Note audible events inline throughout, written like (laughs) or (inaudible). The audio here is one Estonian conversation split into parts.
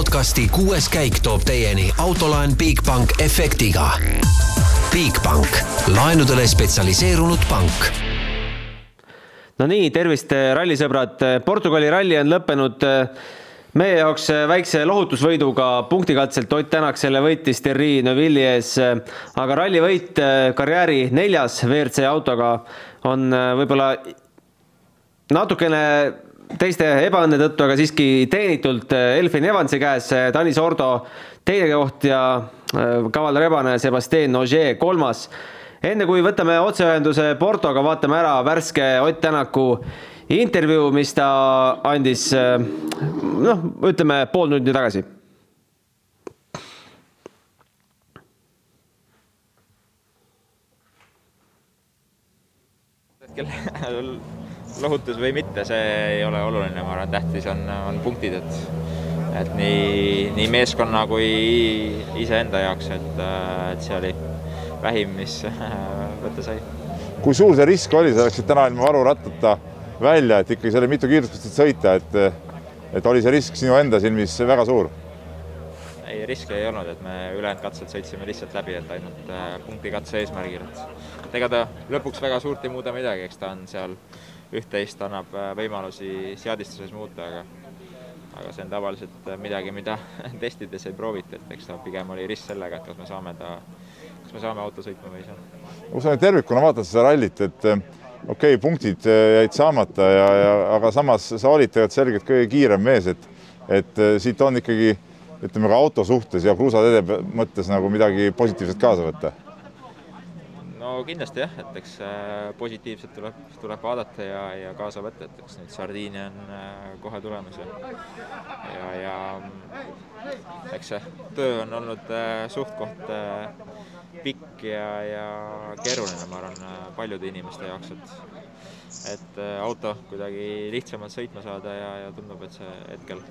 podcasti kuues käik toob teieni autolaen Bigbank efektiga. Bigbank, laenudele spetsialiseerunud pank. no nii, tervist, rallisõbrad. Portugali ralli on lõppenud meie jaoks väikse lohutusvõiduga punktikatselt Ott Tänak selle võitis Terri Neuvilli ees, aga rallivõit karjääri neljas WRC autoga on võib-olla natukene teiste ebaõnne tõttu, aga siiski teenitult äh, Elfin Evansi käes, äh, Tanis Ordo teine koht ja äh, Kaval Rebane, Sebastian Ogier kolmas. enne kui võtame otseühenduse Portoga, vaatame ära värske Ott Tänaku intervjuu, mis ta andis noh, ütleme pool tundi tagasi hetkel (laughs) lohutus või mitte, see ei ole oluline, ma arvan, tähtis on, on punktid, et et nii, nii meeskonna kui iseenda jaoks, et, et see oli vähim, mis (laughs) võtta sai. kui suur see risk oli, sa läksid täna ilma varurattata välja, et ikkagi seal oli mitu kiiruspustit sõita, et et oli see risk sinu enda silmis väga suur? ei, riski ei olnud, et me ülejäänud katsed sõitsime lihtsalt läbi, et ainult äh, punktikatse eesmärgil, et ega ta lõpuks väga suurt ei muuda midagi, eks ta on seal üht-teist annab äh, võimalusi seadistuses muuta, aga aga see on tavaliselt äh, midagi, mida (laughs) testides ei proovita, et eks ta pigem oli risk sellega, et kas me saame ta, kas me saame auto sõitma või ei saa. kui sa nüüd tervikuna vaatad seda rallit, et äh, okei okay,, punktid jäid saamata ja, ja aga samas sa olid tegelikult selgelt kõige kiirem mees, et et siit on ikkagi ütleme ka auto suhtes ja kruusateede mõttes nagu midagi positiivset kaasa võtta no kindlasti jah, et eks äh, positiivselt tuleb, tuleb vaadata ja, ja kaasa võtta, et eks neid sardiine on äh, kohe tulemas ja ja, ja mm, eks see töö on olnud äh, suht-koht pikk ja, ja keeruline, ma arvan, paljude inimeste jaoks, et et auto kuidagi lihtsamalt sõitma saada ja, ja tundub, et see hetkel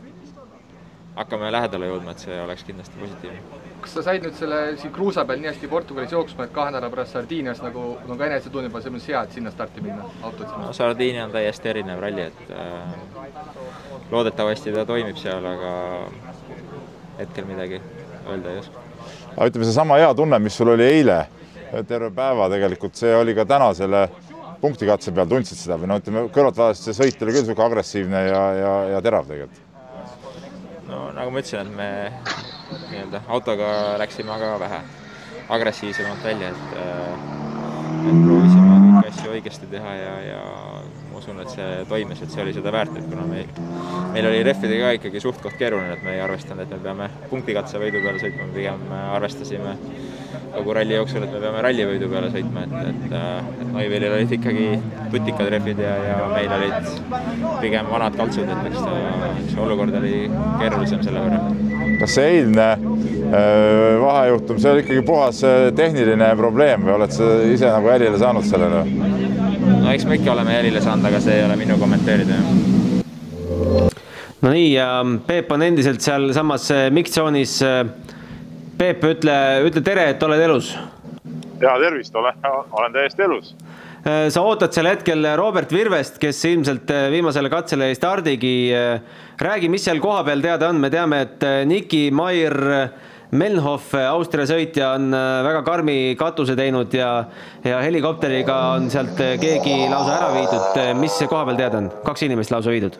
hakkame lähedale jõudma, et see oleks kindlasti positiivne. Kas sa said nüüd selle siin kruusa peal nii hästi Portugalis jooksma, et kahe nädala pärast Sardiinias nagu, nagu enesetunne juba selles mõttes hea, et sinna starti minna, autot sinna? no Sardiinia on täiesti erinev ralli, et äh, loodetavasti ta toimib seal, aga hetkel midagi öelda ei oska. aga ütleme, seesama hea tunne, mis sul oli eile terve päeva tegelikult, see oli ka täna selle punktikatse peal, tundsid seda või no ütleme, kõrvalt vaadates see sõit oli küll niisugune agressiivne ja, ja, ja terav tegelikult no nagu ma ütlesin, et me nii-öelda. Autoga läksime aga vähe agressiivsemalt välja, et et proovisime kõiki asju õigesti teha ja, ja ma usun, et see toimis, et see oli seda väärt, et kuna meil, meil oli rehvidega ka ikkagi suht-koht keeruline, et me ei arvestanud, et me peame punktikatse võidu peale sõitma, pigem arvestasime kogu ralli jooksul, et me peame rallivõidu peale sõitma, et, et, et Neuvilil olid ikkagi tutikad rehvid ja, ja meil olid pigem vanad kaltsud, et eks ta, see olukord oli keerulisem selle võrra. kas see eilne äh, vahejuhtum, see oli ikkagi puhas äh, tehniline probleem või oled sa ise nagu jälile saanud sellele? no eks me ikka oleme jälile saanud, aga see ei ole minu kommenteerida, jah no nii ja Peep on endiselt sealsamas äh, miktsoonis Peep, ütle, ütle tere, et oled elus. ja tervist, olen, olen täiesti elus. Äh, sa ootad sel hetkel Robert Virvest, kes ilmselt äh, viimasele katsele ei stardigi. Äh, räägi, mis seal kohapeal teada on, me teame, et Niki Maier Melnhof, Austria sõitja, on väga karmi katuse teinud ja, ja helikopteriga on sealt keegi lausa ära viidud. mis koha peal teada on? kaks inimest lausa viidud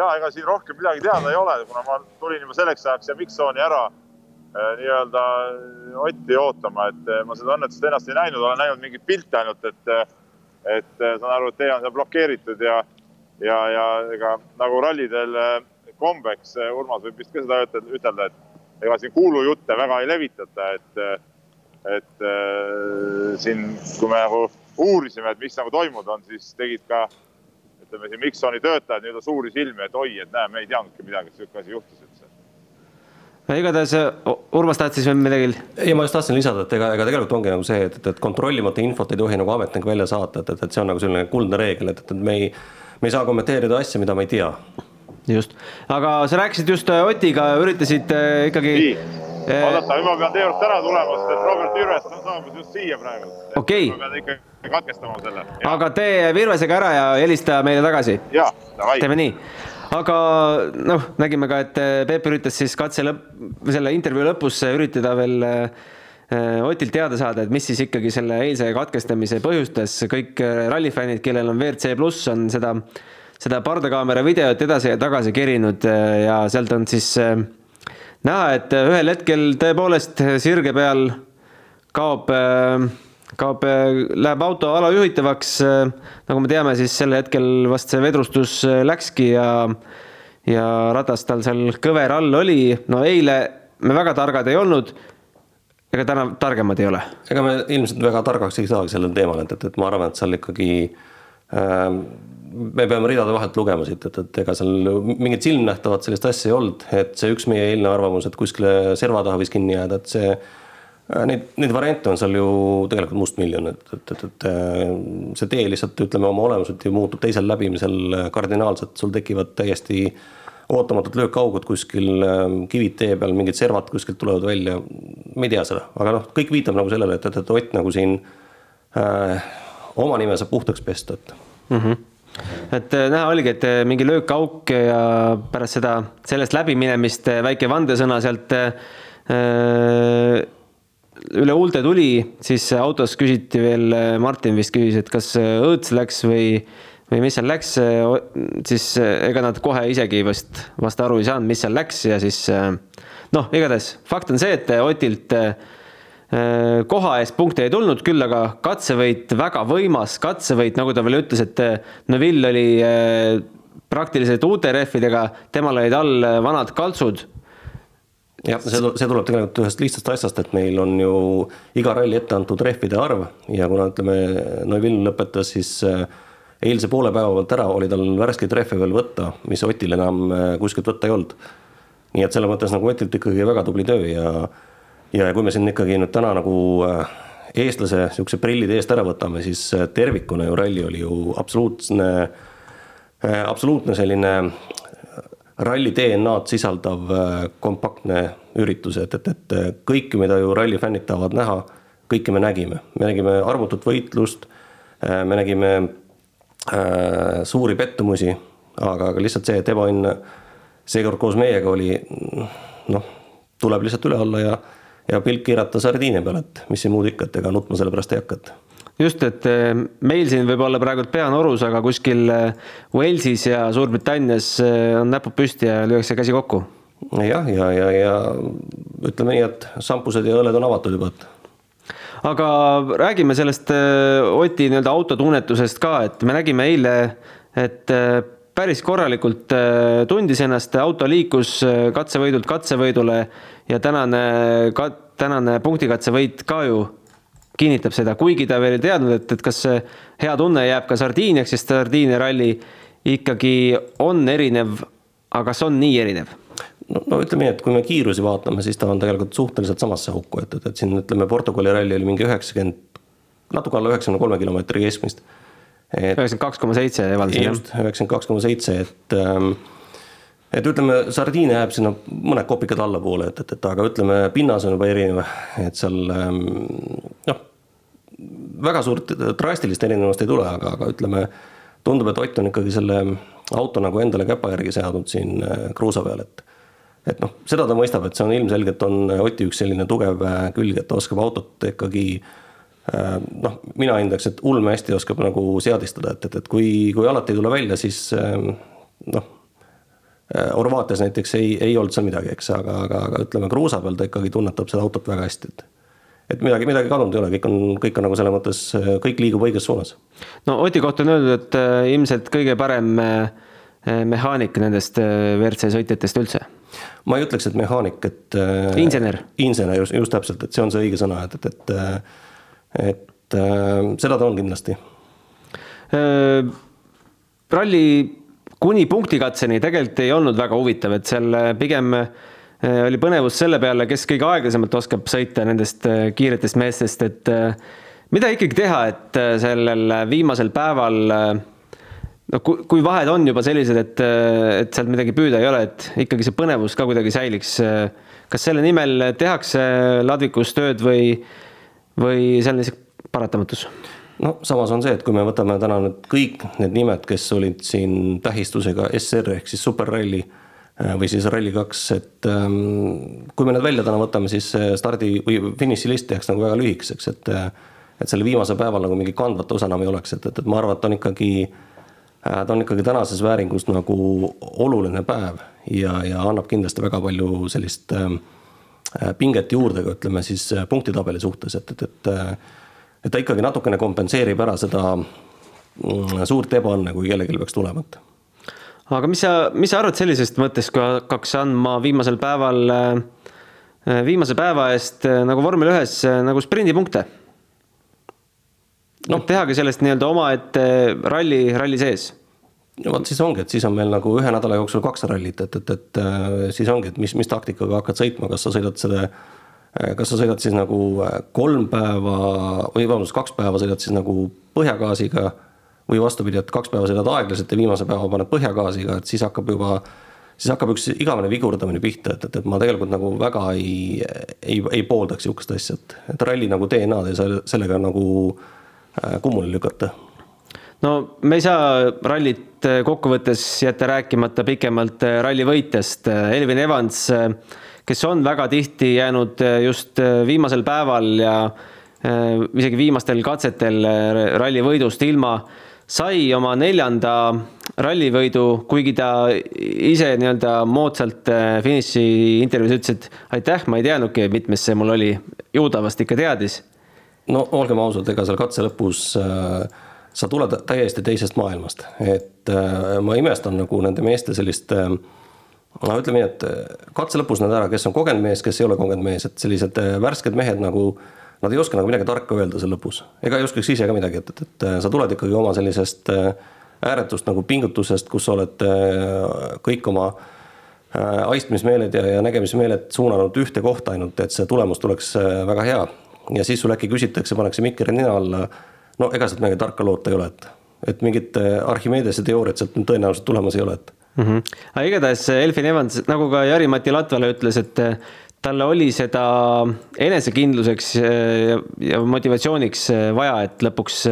ja ega siin rohkem midagi teada ei ole, kuna ma tulin juba selleks ajaks ja Miksooni ära äh, nii-öelda Otti ootama, et äh, ma seda õnnetust ennast ei näinud, olen näinud mingeid pilte ainult, et, et saan aru, et tee on seal blokeeritud ja, ja, ja ega nagu rallidel kombeks, Urmas võib vist ka seda ütelda, et ega siin kuulujutte väga ei levitata, et, et siin, kui me nagu uurisime, et mis nagu toimunud on, siis tegid ka ütleme siin Miksoni töötajad nii-öelda suuri silmi, et oi, et näe, me ei teadnudki midagi, et niisugune asi juhtus üldse. no igatahes Urmas tahtis veel midagi. ei, ma just tahtsin lisada, et ega, ega tegelikult ongi nagu see, et, et, et kontrollimata infot ei tohi nagu ametnik välja saata, et, et, et see on nagu selline kuldne reegel, et, et, et me ei, me ei saa kommenteerida asja, mida me ei tea. just, aga sa rääkisid just äh, Otiga, üritasid äh, ikkagi. nii, oodata, juba pean teie juurde ära tulema, sest et Robert Jürvest on saabunud just siia praegu. okei okay.. ma pean ikka katkestama selle. aga tee Virvesega ära ja helista meile tagasi. ja, davai. teeme nii. aga noh, nägime ka, et Peep üritas siis katse lõpp, selle intervjuu lõpus üritada veel Otilt teada saada, et mis siis ikkagi selle eilse katkestamise põhjustas, kõik rallifännid, kellel on WRC pluss, on seda, seda pardakaamera videot edasi ja tagasi kerinud ja sealt on siis näha, et ühel hetkel tõepoolest sirge peal kaob, kaob, läheb auto alajuhitavaks. nagu me teame, siis sel hetkel vast see vedrustus läkski ja, ja ratas tal seal kõver all oli. no eile me väga targad ei olnud ega täna targemad ei ole? ega me ilmselt väga targaks ei saagi sellel teemal, et, et, et ma arvan, et seal ikkagi äh, me peame ridade vahelt lugema siit, et, et ega seal mingit silmnähtavat sellist asja ei olnud, et see üks meie eilne arvamus, et kuskile serva taha võis kinni jääda, et see äh, Neid, neid variante on seal ju tegelikult mustmiljon, et, et, et, et äh, see tee lihtsalt ütleme oma olemuselt ju muutub teisel läbimisel kardinaalselt, sul tekivad täiesti äh, ootamatud löökaugud kuskil, ähm, kivid tee peal, mingid servad kuskilt tulevad välja. ma ei tea seda, aga noh, kõik viitab nagu sellele, et, et, et Ott nagu siin äh, oma nime saab puhtaks pesta, et mm. -hmm et äh, näha oligi, et äh, mingi löökauk ja pärast seda, sellest läbiminemist äh, väike vandesõna sealt üle huulte tuli, siis autos küsiti veel, Martin vist küsis, et kas õõts läks või või mis seal läks, siis ega nad kohe isegi vast, vast aru ei saanud, mis seal läks ja siis noh, igatahes fakt on see, et Otilt koha eest punkte ei tulnud, küll aga katsevõit, väga võimas katsevõit, nagu ta veel ütles, et Neville oli praktiliselt uute rehvidega, temal olid all vanad kaltsud jah, see, see tuleb tegelikult ühest lihtsast asjast, et meil on ju iga ralli ette antud rehvide arv ja kuna ütleme, Neville lõpetas siis äh, eilse poole päeva pealt ära oli tal värskeid rehve veel võtta, mis Otil enam äh, kuskilt võtta ei olnud. nii et selles mõttes nagu Otilt ikkagi väga tubli töö ja, ja kui me siin ikkagi nüüd täna nagu äh, eestlase niisuguse prillide eest ära võtame, siis äh, tervikuna ju ralli oli ju absoluutne, absoluutne selline ralli DNA-d sisaldav kompaktne üritus, et, et, et kõike, mida ju ralli fännid tahavad näha, kõike me nägime. me nägime arvutut võitlust, me nägime Äh, suuri pettumusi, aga, aga lihtsalt see, et ebaõnn seekord koos meiega oli noh, tuleb lihtsalt üle olla ja, ja pilk keerata sardiine peale, et mis siin muud ikka, et ega nutma selle pärast ei hakka, et just, et äh, meil siin võib olla praegu pea norus, aga kuskil äh, Walesis ja Suurbritannias on näpud püsti ja lüüakse käsi kokku. jah, ja, ja, ja, ja ütleme nii, et šampused ja õlled on avatud juba, et aga räägime sellest Oti nii-öelda autotunnetusest ka, et me nägime eile, et päris korralikult äh, tundis ennast, auto liikus katsevõidult katsevõidule ja tänane, tänane punktikatsevõit ka ju kinnitab seda, kuigi ta veel ei teadnud, et, et kas see hea tunne jääb ka Sardiiniaks, sest Sardiinia ralli ikkagi on erinev, aga kas on nii erinev? no, no ütleme nii, et kui me kiirusi vaatame, siis ta on tegelikult suhteliselt samasse hukku, et, et, et siin ütleme, Portugali ralli oli mingi üheksakümmend, natuke alla üheksakümne kolme kilomeetri keskmist. Üheksakümmend kaks koma seitse jah? just, üheksakümmend kaks koma seitse, et ähm, et ütleme, Sardiinia jääb sinna mõned kopikad allapoole, et, et, et aga ütleme, pinnas on juba erinev, et seal ähm, noh, väga suurt drastilist erinevust ei tule, aga, aga ütleme, tundub, et Ott on ikkagi selle auto nagu endale käpa järgi seadnud siin äh, kruusa peal, et et noh, seda ta mõistab, et see on ilmselgelt on Oti üks selline tugev äh, külg, et ta oskab autot ikkagi äh, noh, mina hindaks, et ulme hästi oskab nagu seadistada, et, et, et kui, kui alati ei tule välja, siis ähm, noh, Horvaatias näiteks ei, ei olnud seal midagi, eks, aga, aga, aga ütleme, kruusa peal ta ikkagi tunnetab seda autot väga hästi, et et midagi, midagi kadunud ei ole, kõik on, kõik on nagu selles mõttes, kõik liigub õiges suunas. no Oti kohta on öeldud, et ilmselt kõige parem mehaanik nendest WRC sõitjatest üldse ma ei ütleks, et mehaanik, et. Äh, insener. insener, just, just täpselt, et see on see õige sõna, et, et, et, äh, et äh, seda ta on kindlasti. ralli kuni punktikatseni tegelikult ei olnud väga huvitav, et seal pigem oli põnevus selle peale, kes kõige aeglasemalt oskab sõita nendest kiiretest meestest, et mida ikkagi teha, et sellel viimasel päeval no kui, kui vahed on juba sellised, et, et sealt midagi püüda ei ole, et ikkagi see põnevus ka kuidagi säiliks. kas selle nimel tehakse ladvikus tööd või, või see on lihtsalt paratamatus? no samas on see, et kui me võtame täna nüüd kõik need nimed, kes olid siin tähistusega SR ehk siis superralli äh, või siis Rally2, et ähm, kui me need välja täna võtame, siis stardi või finišilist jääks nagu väga lühikeseks, et et selle viimasel päeval nagu mingi kandvat osa enam ei oleks, et, et, et ma arvan, et on ikkagi, äh, ta on ikkagi tänases vääringus nagu oluline päev ja, ja annab kindlasti väga palju sellist äh, pinget juurde ka ütleme siis punktitabeli suhtes, et, et, et et ta ikkagi natukene kompenseerib ära seda mm, suurt ebaõnne, kui kellelgi peaks tulema, et. aga mis sa, mis sa arvad sellisest mõttest, kui hakkaks andma viimasel päeval, äh, viimase päeva eest äh, nagu vormel ühes äh, nagu sprindipunkte? noh, tehagi sellest nii-öelda omaette ralli, ralli sees no vot, siis ongi, et siis on meil nagu ühe nädala jooksul kaks rallit, et, et, et siis ongi, et mis, mis taktikaga hakkad sõitma, kas sa sõidad selle Äh, kas sa sõidad siis nagu äh, kolm päeva või vabandust, kaks päeva sõidad siis nagu põhjagaasiga või vastupidi, et kaks päeva sõidad aeglaselt ja viimase päeva paned põhjagaasiga, et siis hakkab juba, siis hakkab üks igavene vigurdamine pihta, et, et, et ma tegelikult nagu väga ei, ei, ei pooldaks sihukest asja, et, et ralli nagu DNA-d ei saa sellega nagu äh, kummuli lükata no me ei saa rallit kokkuvõttes jätta rääkimata pikemalt ralli võitjast, Elvin Evans kes on väga tihti jäänud just viimasel päeval ja isegi viimastel katsetel ralli võidust ilma, sai oma neljanda rallivõidu, kuigi ta ise nii-öelda moodsalt finiši intervjuus ütles, et aitäh, ma ei teadnudki, mitmes see mul oli. ju ta vast ikka teadis. no olgem ausad, ega seal katse lõpus äh, sa tuled täiesti teisest maailmast, et äh, ma imestan nagu nende meeste sellist äh, no ütleme nii, et äh, katse lõpus näed ära, kes on kogenud mees, kes ei ole kogenud mees, et sellised värsked mehed nagu Nad ei oska nagu midagi tarka öelda seal lõpus, ega ei oskaks ise ka midagi, et, et, et sa tuled ikkagi oma sellisest ääretust nagu pingutusest, kus sa oled kõik oma aistmismeeled ja, ja nägemismeeled suunanud ühte kohta ainult, et see tulemus tuleks väga hea. ja siis sul äkki küsitakse, pannakse mikker nina alla. No ega sealt midagi tarka loota ei ole, et, et mingit Archimedese teooriat sealt tõenäoliselt tulemas ei ole, et mm. -hmm. aga igatahes Elfin Evans, nagu ka Jari-Mati Latvala ütles, et eh, talle oli seda enesekindluseks eh, ja motivatsiooniks eh, vaja, et lõpuks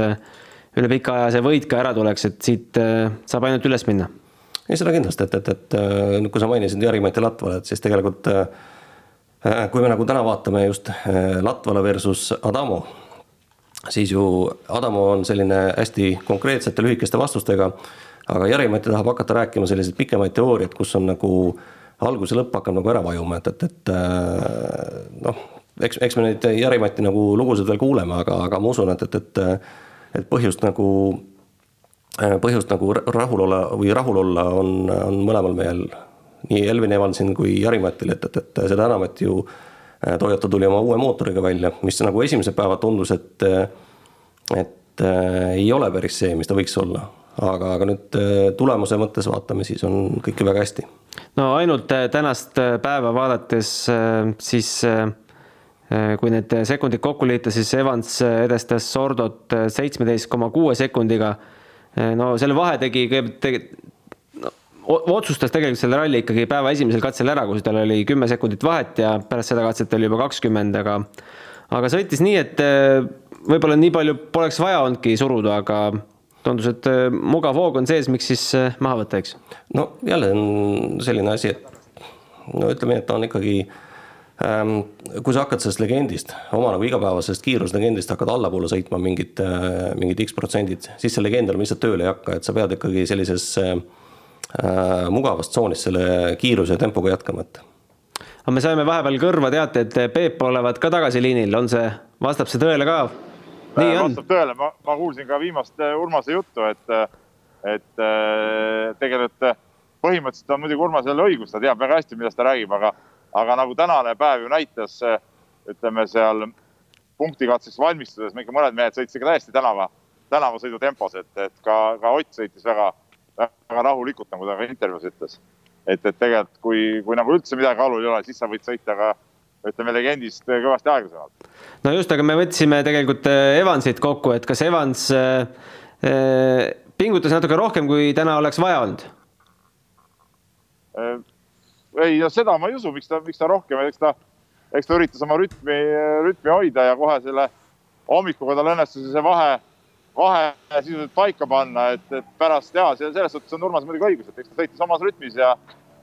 üle pika aja see võit ka ära tuleks, et siit saab ainult üles minna. ei, seda kindlasti, et, et, et kui sa mainisid Jari-Mati Latvala, et siis tegelikult kui me nagu täna vaatame just Latvala versus Adamo, siis ju Adamo on selline hästi konkreetsete lühikeste vastustega aga Jari-Mati tahab hakata rääkima selliseid pikemaid teooriaid, kus on nagu algus ja lõpp hakkab nagu ära vajuma, et, et, et äh, noh, eks, eks me neid Jari-Mati nagu lugusid veel kuuleme, aga, aga ma usun, et, et, et, et põhjust nagu, põhjust nagu rahul olla või rahul olla on, on mõlemal mehel, nii Elvin Evansil kui Jari-Matil, et, et, et seda enam, et ju äh, Toyota tuli oma uue mootoriga välja, mis nagu esimesel päeval tundus, et, et äh, ei ole päris see, mis ta võiks olla aga, aga nüüd äh, tulemuse mõttes vaatame, siis on kõik ju väga hästi. no ainult äh, tänast äh, päeva vaadates siis kui need sekundid kokku liita, siis Evans edestas Sordot seitsmeteist koma kuue sekundiga. no selle vahe tegi, otsustas tegelikult selle ralli ikkagi päeva esimesel katsel ära, kus tal oli kümme sekundit vahet ja pärast seda katset oli juba kakskümmend, aga aga sõitis nii, et võib-olla nii palju poleks vaja olnudki suruda, aga tundus, et äh, mugav hoog on sees, miks siis äh, maha võtta, eks? no jälle on selline asi, et no ütleme et ta on ikkagi ähm, kui sa hakkad sellest legendist, oma nagu igapäevasest kiiruslegendist hakkad allapoole sõitma mingid äh,, mingid X protsendid, siis see legend enam lihtsalt tööle ei hakka, et sa pead ikkagi sellises äh, äh, mugavas tsoonis selle kiiruse ja tempoga jätkama, et. aga me saime vahepeal kõrva teate, et Peep olevat ka tagasi liinil, on see, vastab see tõele ka? nii on. vastab tõele, ma, ma kuulsin ka viimast äh, Urmase juttu, et, äh, et äh, tegelikult põhimõtteliselt on muidugi Urmasel õigus, ta teab väga hästi, millest ta räägib, aga, aga nagu tänane päev ju näitas, ütleme seal punktikatseks valmistudes, me ikka mõned mehed sõitsid ka täiesti tänava, tänavasõidu tempos, et, et ka, ka Ott sõitis väga, väga rahulikult, nagu ta ka intervjuus ütles. et, et tegelikult, kui, kui nagu üldse midagi alul ei ole, siis sa võid sõita ka ütleme legendist kõvasti aeglasemalt. no just, aga me võtsime tegelikult äh, Evansit kokku, et kas Evans äh, pingutas natuke rohkem, kui täna oleks vaja olnud äh,? ei, no seda ma ei usu, miks ta, miks ta rohkem, eks ta, eks ta üritas oma rütmi, rütmi hoida ja kohe selle hommikuga tal õnnestus see vahe vahe sisuliselt paika panna, et, et pärast ja selles suhtes on Urmas muidugi õigus, et eks ta sõitis omas rütmis ja,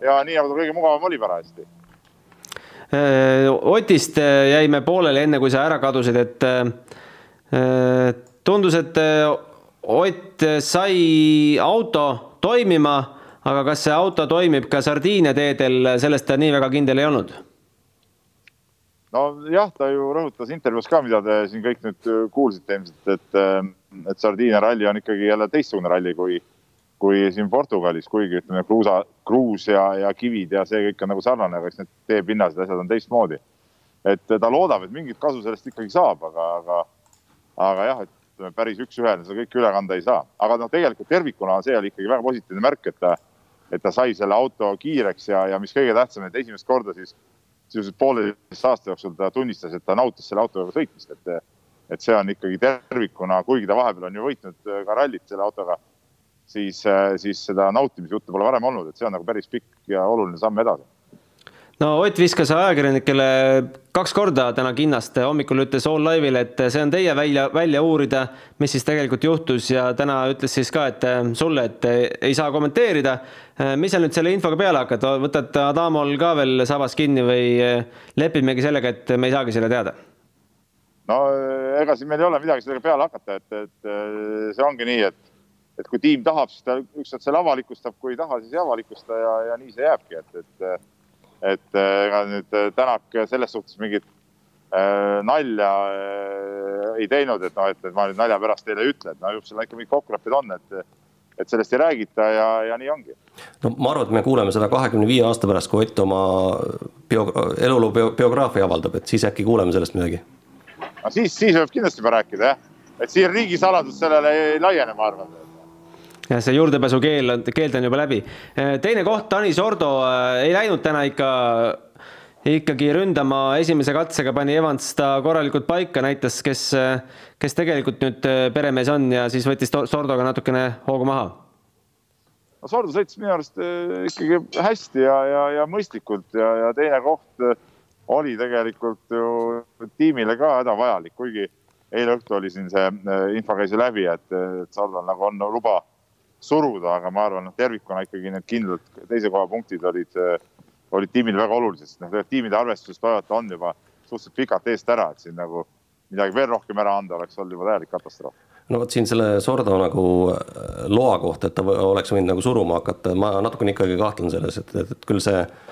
ja nii nagu tal kõige mugavam oli parajasti. Äh, Otist äh, jäime pooleli enne, kui sa ära kadusid, et äh, tundus, et Ott sai auto toimima, aga kas see auto toimib ka Sardiinia teedel, sellest ta nii väga kindel ei olnud nojah, ta ju rõhutas intervjuus ka, mida te siin kõik nüüd kuulsite ilmselt, et, et Sardiinia ralli on ikkagi jälle teistsugune ralli kui, kui siin Portugalis, kuigi ütleme, kruusa, kruus ja, ja kivid ja see kõik on nagu sarnane, aga eks need teepinnased, asjad on teistmoodi. et ta loodab, et mingit kasu sellest ikkagi saab, aga, aga, aga jah, et ütleme päris üks-ühele seda kõike üle kanda ei saa, aga noh, tegelikult tervikuna see oli ikkagi väga positiivne märk, et ta, et ta sai selle auto kiireks ja, ja mis kõige tähtsam, et esimest korda siis sisuliselt pooleteist aasta jooksul ta tunnistas, et ta nautis selle autoga sõitmist, et, et see on ikkagi tervikuna, kuigi ta vahepeal on ju võitnud ka rallit selle autoga, siis, siis seda nautimisjuttu pole varem olnud, et see on nagu päris pikk ja oluline samm edasi no Ott viskas ajakirjanikele kaks korda täna kinnast, hommikul ütles All Live'ile, et see on teie välja, välja uurida, mis siis tegelikult juhtus ja täna ütles siis ka, et sulle, et ei saa kommenteerida. mis sa nüüd selle infoga peale hakkad, võtad Adamol ka veel sabas kinni või lepimegi sellega, et me ei saagi selle teada? No ega siin meil ei ole midagi sellega peale hakata, et, et see ongi nii, et, et kui tiim tahab, siis ta ükskord selle avalikustab, kui ei taha, siis ei avalikusta ja, ja nii see jääbki, et, et et äh, ega nüüd Tänak selles suhtes mingit äh, nalja äh, ei teinud, et noh, et ma nüüd nalja pärast teile ei ütle, et no ju seal ikka mingid kokkulepped on, et, et sellest ei räägita ja, ja nii ongi. no ma arvan, et me kuuleme seda kahekümne viie aasta pärast, kui Ott oma bio, eluloo bio, biograafia avaldab, et siis äkki kuuleme sellest midagi. No siis, siis võib kindlasti juba rääkida jah, et siin riigisaladus sellele ei laiene, ma arvan ja see juurdepääsukeel on, keeld on juba läbi. teine koht, Tanis Ordo äh, ei läinud täna ikka, ikkagi ründama esimese katsega, pani Evans ta korralikult paika, näitas, kes, kes tegelikult nüüd peremees on ja siis võttis Sordoga natukene hoogu maha. no Sordo sõitis minu arust ikkagi hästi ja, ja, ja mõistlikult ja, ja teine koht oli tegelikult ju tiimile ka hädavajalik, kuigi eile õhtul oli siin see info käis ju läbi, et, et Sordol nagu on luba suruda, aga ma arvan, noh tervikuna ikkagi need kindlad teise koha punktid olid, äh, olid tiimile väga olulised, sest noh, tiimide arvestuses Toyota on juba suhteliselt pikalt eest ära, et siin nagu midagi veel rohkem ära anda oleks olnud juba täielik katastroof. no vot siin selle Sordo nagu äh, loa kohta, et ta oleks võinud nagu suruma hakata, ma natukene ikkagi kahtlen selles, et, et, et küll see äh,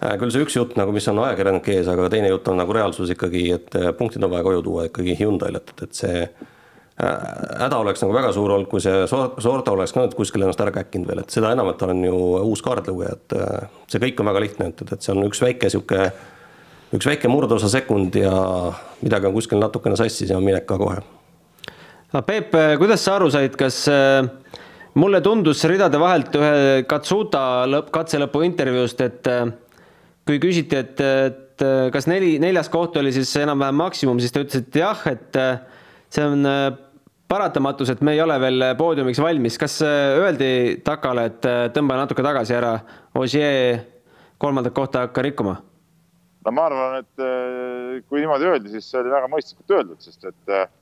küll see üks jutt nagu, mis on ajakirjanike ees, aga teine jutt on nagu reaalsus ikkagi, et punktid on vaja koju tuua ikkagi Hyundai'l, et, et see Äh, häda oleks nagu väga suur olnud, kui see Sordo oleks ka nüüd kuskil ennast ära käkkinud veel, et seda enam, et ta on ju uus kaardlugeja, et äh, see kõik on väga lihtne, et, et see on üks väike sihuke, üks väike murdosa sekund ja midagi on kuskil natukene sassis ja minek ka kohe. no Peep, kuidas sa aru said, kas äh, mulle tundus ridade vahelt ühe Katsuta lõpp, katse lõpu intervjuust, et kui küsiti, et, et kas neli, neljas koht oli siis enam-vähem maksimum, siis ta ütles, et jah, et see on paratamatus, et me ei ole veel poodiumiks valmis, kas äh, öeldi Takale, et äh, tõmba natuke tagasi ära, Ogier kolmandat kohta hakka rikkuma? no ma arvan, et äh, kui niimoodi öeldi, siis see oli väga mõistlikult öeldud, sest et,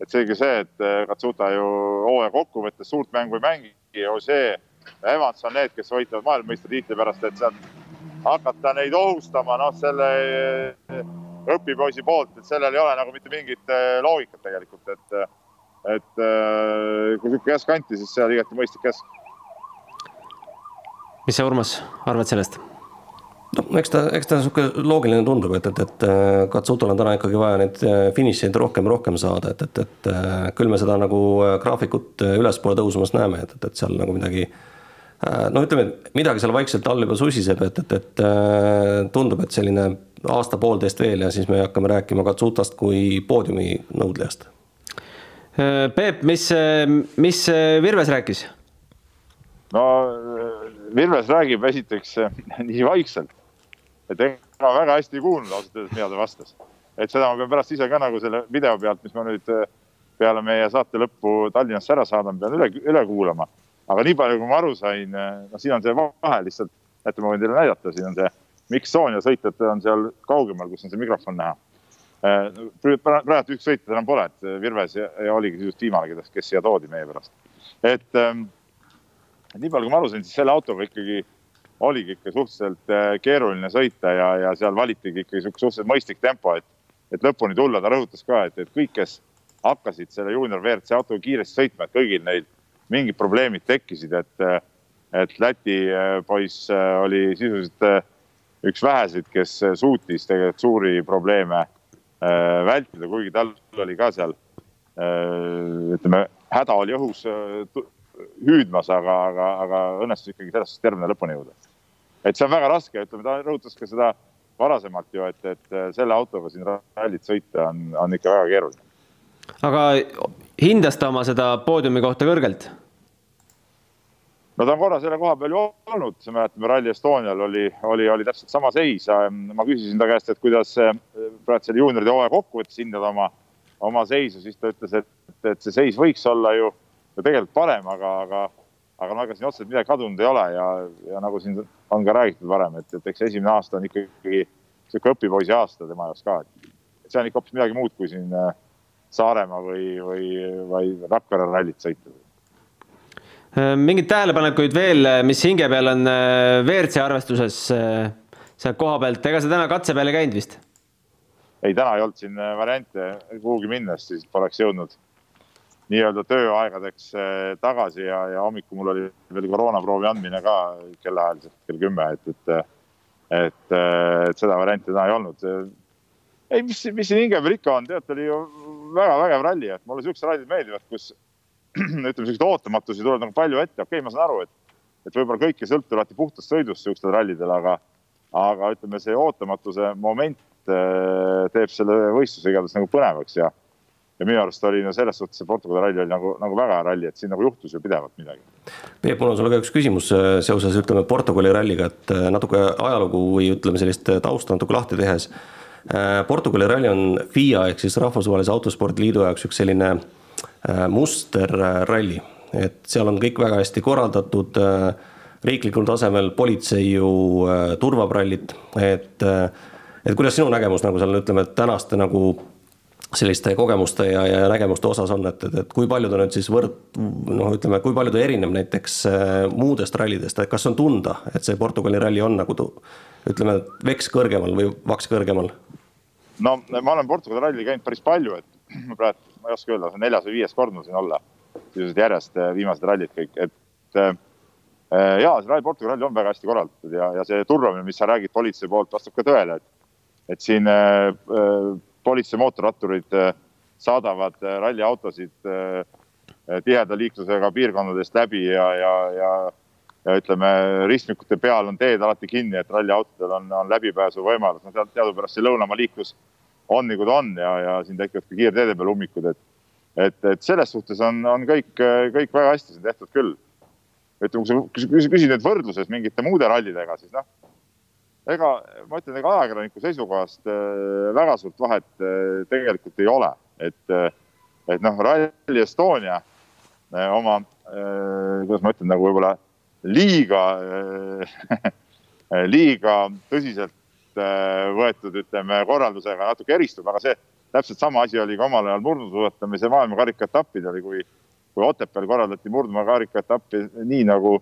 et selge see, et Katsuta ju hooaja kokkuvõttes suurt mängu ei mängi, Ogier ja Evans on need, kes võitlevad maailmameistritiitli pärast, et sealt hakata neid ohustama, noh, selle õpipoisi poolt, et sellel ei ole nagu mitte mingit loogikat tegelikult, et et äh, kui niisugune käsk anti, siis see oli igati mõistlik käsk. mis sa, Urmas, arvad sellest? no eks ta, eks ta niisugune loogiline tundub, et, et, et äh, Katsutol on täna ikkagi vaja neid äh, finišeid rohkem, rohkem saada, et, et, et küll me seda nagu graafikut ülespoole tõusmas näeme, et, et, et seal nagu midagi no ütleme, midagi seal vaikselt all juba susiseb, et, et, et tundub, et selline aasta-poolteist veel ja siis me hakkame rääkima Katsutast kui poodiumi nõudlejast Äh, Peep, mis, mis Virves rääkis? no Virves räägib esiteks (laughs) nii vaikselt, et ega väga hästi ei kuulnud ausalt öeldes, mida ta vastas. et seda ma pean pärast ise ka nagu selle video pealt, mis ma nüüd äh, peale meie saate lõppu Tallinnasse ära saadan, pean üle, üle kuulama. Aga nii palju, kui ma aru sain, noh, siin on see vahe lihtsalt, et ma võin teile näidata, siin on see Miksoon ja sõitjad on seal kaugemal, kus on see mikrofon näha praegu üks sõitjat enam pole, et Virves ja, ja oligi sisuliselt viimane, kes, kes siia toodi meie pärast. et ähm, nii palju, kui ma aru sain, siis selle autoga ikkagi oligi ikka suhteliselt keeruline sõita ja, ja seal valitigi ikkagi suhteliselt mõistlik tempo, et, et lõpuni tulla. ta rõhutas ka, et, et kõik, kes hakkasid selle juunior WRC autoga kiiresti sõitma, et kõigil neil mingid probleemid tekkisid, et, et Läti äh, poiss äh, oli sisuliselt üks väheseid, kes suutis tegelikult suuri probleeme vältida, kuigi tal oli ka seal ütleme, häda oli õhus hüüdmas, aga, aga, aga õnnestus ikkagi selles suhtes tervena lõpuni jõuda. et see on väga raske, ütleme, ta rõhutas ka seda varasemalt ju, et, et selle autoga siin rallit sõita on, on ikka väga keeruline aga hindas ta oma seda poodiumi kohta kõrgelt? no ta on korra selle koha peal ju olnud, mäletame Rally Estonial oli, oli, oli täpselt sama seis. ma küsisin ta käest, et kuidas praegu selle juunioride hooaja kokkuvõttes hindad oma, oma seisu, siis ta ütles, et, et see seis võiks olla ju, ju tegelikult parem, aga, aga, aga no ega siin otseselt midagi kadunud ei ole ja, ja nagu siin on ka räägitud varem, et, et eks esimene aasta on ikkagi sihuke õpipoisi aasta tema jaoks ka, et see on ikka hoopis midagi muud kui siin äh, Saaremaa või, või, või Rakvere rallit sõita. Äh, mingeid tähelepanekuid veel, mis hinge peal on äh, WRC arvestuses äh, sealt koha pealt, ega sa täna katse peal ei käinud vist? ei, täna ei olnud siin variante kuhugi minna, sest siis poleks jõudnud nii-öelda tööaegadeks tagasi ja, ja hommikul mul oli veel koroonaproovi andmine ka kellaajaliselt kell kümme, et, et, et, et seda varianti täna ei olnud. ei, mis, mis siin hinge peal ikka on, tead, oli ju väga vägev ralli, et mulle siuksed rallid meeldivad, kus (clears throat) ütleme, siukseid ootamatusi tuleb nagu palju ette, okei okay,, ma saan aru, et, et võib-olla kõik ei sõltu alati puhtast sõidust siukstel rallidel, aga, aga ütleme, see ootamatuse moment äh, teeb selle võistluse igatahes nagu põnevaks ja, ja minu arust oli no selles suhtes see Portugali ralli oli nagu, nagu väga hea ralli, et siin nagu juhtus ju pidevalt midagi. Peep, mul on sulle ka üks küsimus äh, seoses, ütleme, Portugali ralliga, et äh, natuke ajalugu või ütleme, sellist tausta natuke lahti tehes Portugali ralli on FIA ehk siis Rahvusvahelise Autospordiliidu jaoks üks selline äh, musterralli, et seal on kõik väga hästi korraldatud, äh, riiklikul tasemel politsei ju turvab rallit, et, et kuidas sinu nägemus nagu seal ütleme, tänaste nagu selliste kogemuste ja, ja nägemuste osas on, et, et, et kui palju ta nüüd siis võrd-, noh, ütleme, kui palju ta erineb näiteks muudest rallidest, et kas on tunda, et see Portugali ralli on nagu ütleme, veks kõrgemal või vaks kõrgemal? No ma olen Portugali ralli käinud päris palju, et (clears throat) ma praegu, ma ei oska öelda, see on neljas või viies kord mul siin olla. sisuliselt järjest äh, viimased rallid kõik, et äh, äh ja see ralli, Portugali ralli on väga hästi korraldatud ja, ja see turvamine, mis sa räägid politsei poolt, vastab ka tõele, et, et siin äh, äh, politsei mootorratturid äh, saadavad ralliautosid tiheda liiklusega piirkondadest läbi ja, ja, ja ja ütleme, ristmikute peal on teed alati kinni, et ralliautodel on, on läbipääsuvõimalus, no teadupärast see lõunamaa liiklus on kui ta on ja, ja siin tekivad ka kiirteede peal ummikud, et, et, et selles suhtes on, on kõik, kõik väga hästi siin tehtud küll. ütleme, kui sa küsid nüüd võrdluses mingite muude rallidega, siis noh, ega ma ütlen, ega ajakirjaniku seisukohast äh, väga suurt vahet äh, tegelikult ei ole, et, äh, et noh, Rally Estonia oma, kuidas ma ütlen, nagu võib-olla liiga (laughs) liiga tõsiselt äh, võetud, ütleme, korraldusega natuke eristub, aga see täpselt sama asi oli ka omal ajal murdusuusatamise maailmakarika etappidel, kui, kui Otepääl korraldati murdmaakarika etappi nii nagu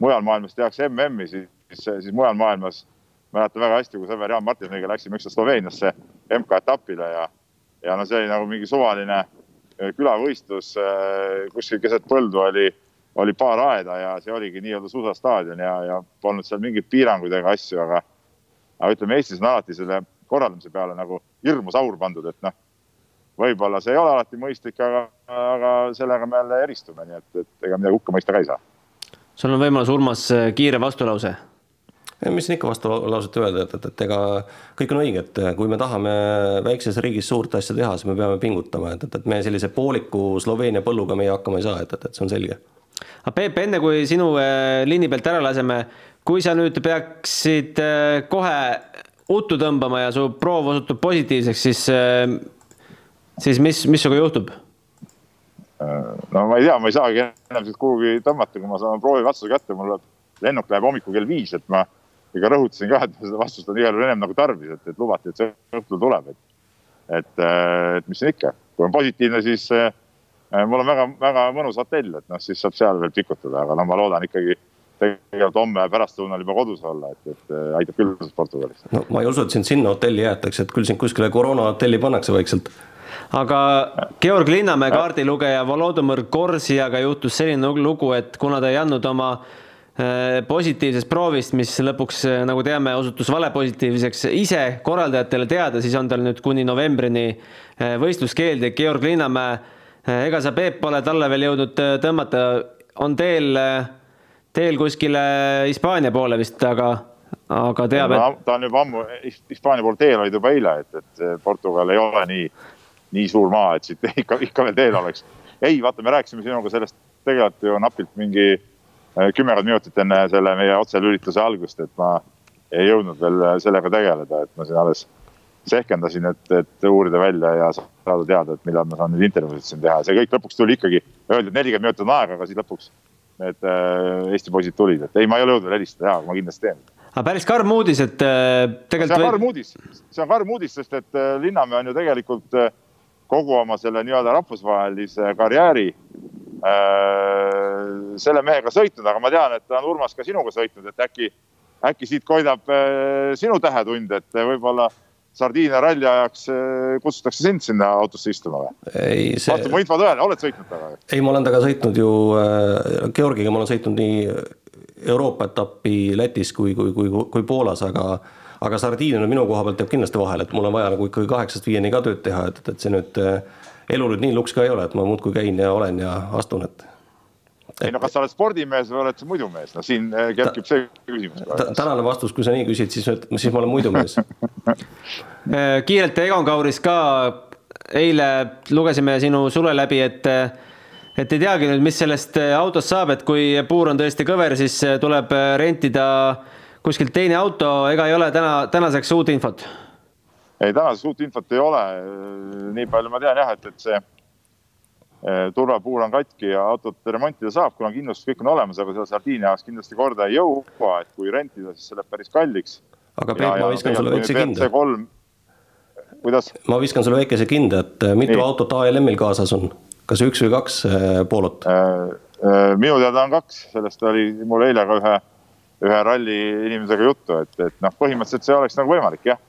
mujal maailmas tehakse MM-i, siis, siis mujal maailmas mäletan väga hästi, kui sõber Jaan Martinsoniga läksime ükskord Sloveeniasse MK-etapile ja, ja no see oli nagu mingi suvaline külavõistlus äh, kuskil keset põldu oli oli paar aeda ja see oligi nii-öelda suusastaadion ja, ja polnud seal mingeid piiranguid ega asju, aga, aga ütleme, Eestis on alati selle korraldamise peale nagu hirmus aur pandud, et noh, võib-olla see ei ole alati mõistlik, aga, aga sellega me jälle eristume, nii et, et ega midagi hukka mõista ka ei saa. sul on võimalus, Urmas, kiire vastulause mis siin ikka vastulauset öelda, et, et, et ega kõik on õige, et kui me tahame väikses riigis suurt asja teha, siis me peame pingutama, et, et, et me sellise pooliku Sloveenia põlluga meie hakkama ei saa, et, et, et see on selge aga Peep, enne kui sinu äh, liini pealt ära laseme, kui sa nüüd peaksid äh, kohe uttu tõmbama ja su proov osutub positiivseks, siis, äh, siis mis, mis sinuga juhtub? no ma ei tea, ma ei saagi enam siit kuhugi tõmmata, kui ma saan proovi vastuse kätte, mul lennuk läheb hommikul kell viis, et ma ikka rõhutasin ka, et seda vastust on igal juhul ennem nagu tarvis, et, et lubati, et see õhtul tuleb, et et, et mis siin ikka, kui on positiivne, siis mul on väga-väga mõnus hotell, et noh, siis saab seal veel pikutada, aga no ma loodan ikkagi tegelikult homme pärastlõunal juba kodus olla, et, et aitab küll Portugalis. no ma ei usu, et sind sinna hotelli jäetakse, et küll sind kuskile koroonahotelli pannakse vaikselt aga Georg Linnamäe kaardilugeja Volodõmõr Korsiaga juhtus selline lugu, et kuna ta ei andnud oma äh, positiivsest proovist, mis lõpuks, äh, nagu teame, osutus valepositiivseks, ise korraldajatele teada, siis on tal nüüd kuni novembrini äh, võistluskeeld ja Georg Linnamäe, ega sa, Peep, pole talle veel jõudnud tõmmata, on teel, teel kuskile Hispaania poole vist, aga, aga teab, et. ta on juba ammu Hispaania poole teel olid juba eile, et, et Portugal ei ole nii nii suur maa, et siit (laughs) ikka, ikka veel teel oleks. ei, vaata, me rääkisime sinuga sellest tegelikult ju napilt mingi äh, kümmekond minutit enne selle meie otselülituse algust, et ma ei jõudnud veel sellega tegeleda, et ma siin alles sehkendasin, et, et uurida välja ja saada teada, et millal ma saan nüüd intervjuusid siin teha. see kõik lõpuks tuli ikkagi, öeldi, et nelikümmend minutit on aega, aga siis lõpuks need äh, Eesti poisid tulid, et ei, ma ei ole jõudnud helistada, jaa, ma kindlasti teen. aga päris karm uudis, et äh, tegelikult. see on karm uudis, see on karm uudis, sest et Linnamäe on ju tegelikult äh, kogu oma selle nii-öelda rahvusvahelise karjääri äh, selle mehega sõitnud, aga ma tean, et ta on Urmas ka sinuga sõitnud, et äkki, äkki siit koidab äh, sinu tähetund, et võib-olla Sardiinia ralli ajaks äh, kutsutakse sind sinna autosse istuma või? ei, see. vastab mu info tõele, oled sõitnud temaga? ei, ma olen temaga sõitnud ju äh,, Georgiga ma olen sõitnud nii Euroopa etappi Lätis kui, kui, kui, kui Poolas, aga aga sardiin on minu koha pealt jääb kindlasti vahele, et mul on vaja nagu ikkagi kaheksast viieni ka tööd teha, et, et see nüüd äh, elu nüüd nii luks ka ei ole, et ma muudkui käin ja olen ja astun, et ei no kas sa oled spordimees või oled sa muidumees, no siin äh, kerkib see küsimus ta,. tänane vastus, kui sa nii küsid, siis, siis ma olen muidumees (laughs) äh, kiirelt Egon Kauris ka, eile lugesime sinu sule läbi, et et ei teagi nüüd, mis sellest autost saab, et kui puur on tõesti kõver, siis tuleb rentida äh, kuskilt teine auto, ega ei ole täna, tänaseks uut infot? ei, tänaseks uut infot ei ole. nii palju ma tean jah, et, et see turvapuur on katki ja autot remontida saab, kuna kindlustus kõik on olemas, aga seal Sardiinia jaoks kindlasti korda ei jõua, et kui rentida, siis see läheb päris kalliks. aga Peep, ma viskan sulle väikse kinde. kuidas? ma viskan sulle väikese kinde, et eh, mitu nii. autot ALM-il kaasas on, kas üks või kaks eh, Polot? minu teada on kaks, sellest oli mul eile ka ühe ühe ralli inimesega juttu, et, et noh, põhimõtteliselt see oleks nagu võimalik jah.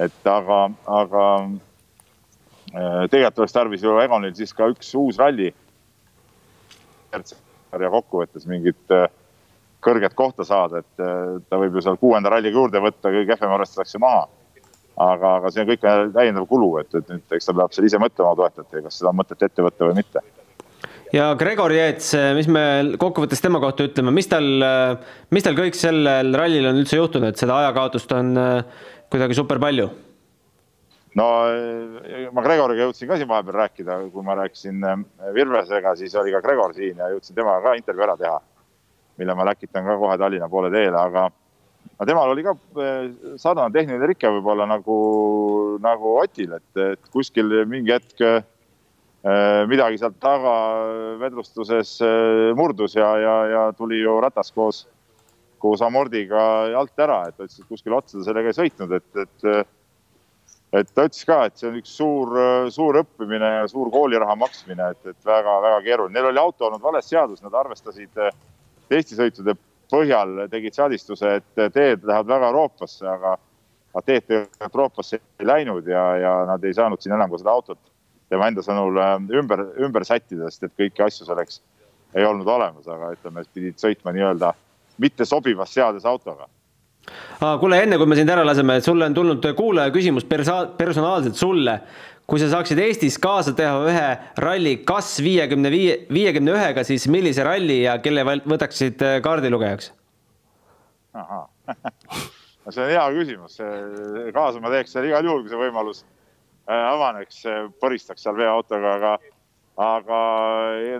et aga, aga äh, tegelikult oleks tarvis ju Egonil siis ka üks uus ralli. ja kokkuvõttes mingit äh, kõrget kohta saada, et äh, ta võib ju seal kuuenda ralliga juurde võtta, kõige kehvem arvestatakse maha. aga, aga see on kõik täiendav kulu, et, et nüüd eks ta peab seal ise mõtlema toetajatega, kas seda on mõtet ette võtta või mitte ja Gregor Jets, mis me kokkuvõttes tema kohta ütleme, mis tal, mis tal kõik sellel rallil on üldse juhtunud, seda ajakaotust on äh, kuidagi super palju? No ma Gregoriga jõudsin ka siin vahepeal rääkida, kui ma rääkisin äh, Virvesega, siis oli ka Gregor siin ja jõudsin temaga ka intervjuu ära teha, mille ma läkitan ka kohe Tallinna poole teele, aga no temal oli ka äh, sarnane tehniline rike võib-olla nagu, nagu Otil, et, et kuskil mingi hetk Äh, midagi sealt taga vedlustuses äh, murdus ja, ja, ja tuli ju ratas koos, koos amordiga alt ära, et ta ütles, et kuskil otsa ta sellega ei sõitnud, et, et et ta ütles ka, et see on üks suur, suur õppimine ja suur kooliraha maksmine, et, et väga-väga keeruline. Neil oli auto olnud vales seadus, nad arvestasid testisõitude põhjal, tegid seadistuse, et teed lähevad väga Euroopasse, aga, aga teed Euroopasse ei läinud ja, ja nad ei saanud siin enam ka seda autot tema enda sõnul äh, ümber, ümber sättida, sest et kõiki asju selleks ei olnud olemas, aga ütleme, pidid sõitma nii-öelda mitte sobivas seades autoga ah,. kuule, enne kui me sind ära laseme, sulle on tulnud kuulaja küsimus persa-, personaalselt sulle. kui sa saaksid Eestis kaasa teha ühe ralli kas viiekümne viie, viiekümne ühega, siis millise ralli ja kelle võtaksid äh, kaardilugejaks? ahah (laughs) no see on hea küsimus, kaasa ma teeks seal igal juhul, kui see võimalus Äh, avaneks, põristaks seal veoautoga, aga, aga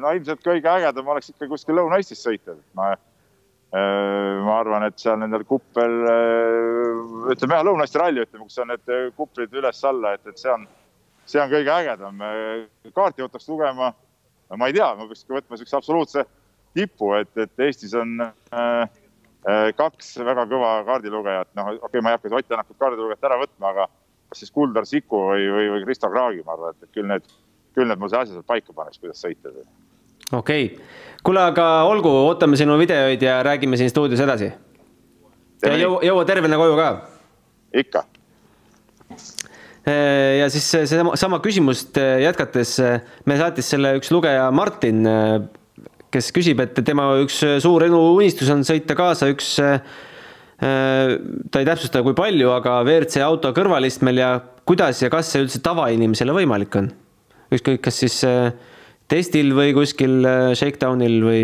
no ilmselt kõige ägedam oleks ikka kuskil Lõuna-Eestis sõita, et ma äh, ma arvan, et seal nendel kuppel, äh, ütleme jah, Lõuna-Eesti ralli, ütleme, kus on need kuplid üles-alla, et, et see on, see on kõige ägedam. kaarti võtaks lugema, ma ei tea, ma peaks võtma siukse absoluutse tipu, et, et Eestis on äh, kaks väga kõva kaardilugejat, noh, okei okay,, ma ei hakka Ott Tänakut kaardilugejat ära võtma, aga kas siis Kuldar Siku või, või, või Kristo Kraagi, ma arvan, et küll need, küll need mul see asja sealt paika paneks, kuidas sõita. okei okay., kuule, aga olgu, ootame sinu videoid ja räägime siin stuudios edasi. ja jõua, jõua tervena koju ka. ikka Äh, ja siis seesama sama küsimust äh, jätkates, äh, me saatis selle üks lugeja Martin, kes küsib, et tema üks suur eluunistus on sõita kaasa üks, ta ei täpsusta, kui palju, aga WRC auto kõrvalistmel ja kuidas ja kas see üldse tavainimesele võimalik on? ükskõik, kas siis testil või kuskil shakedownil või?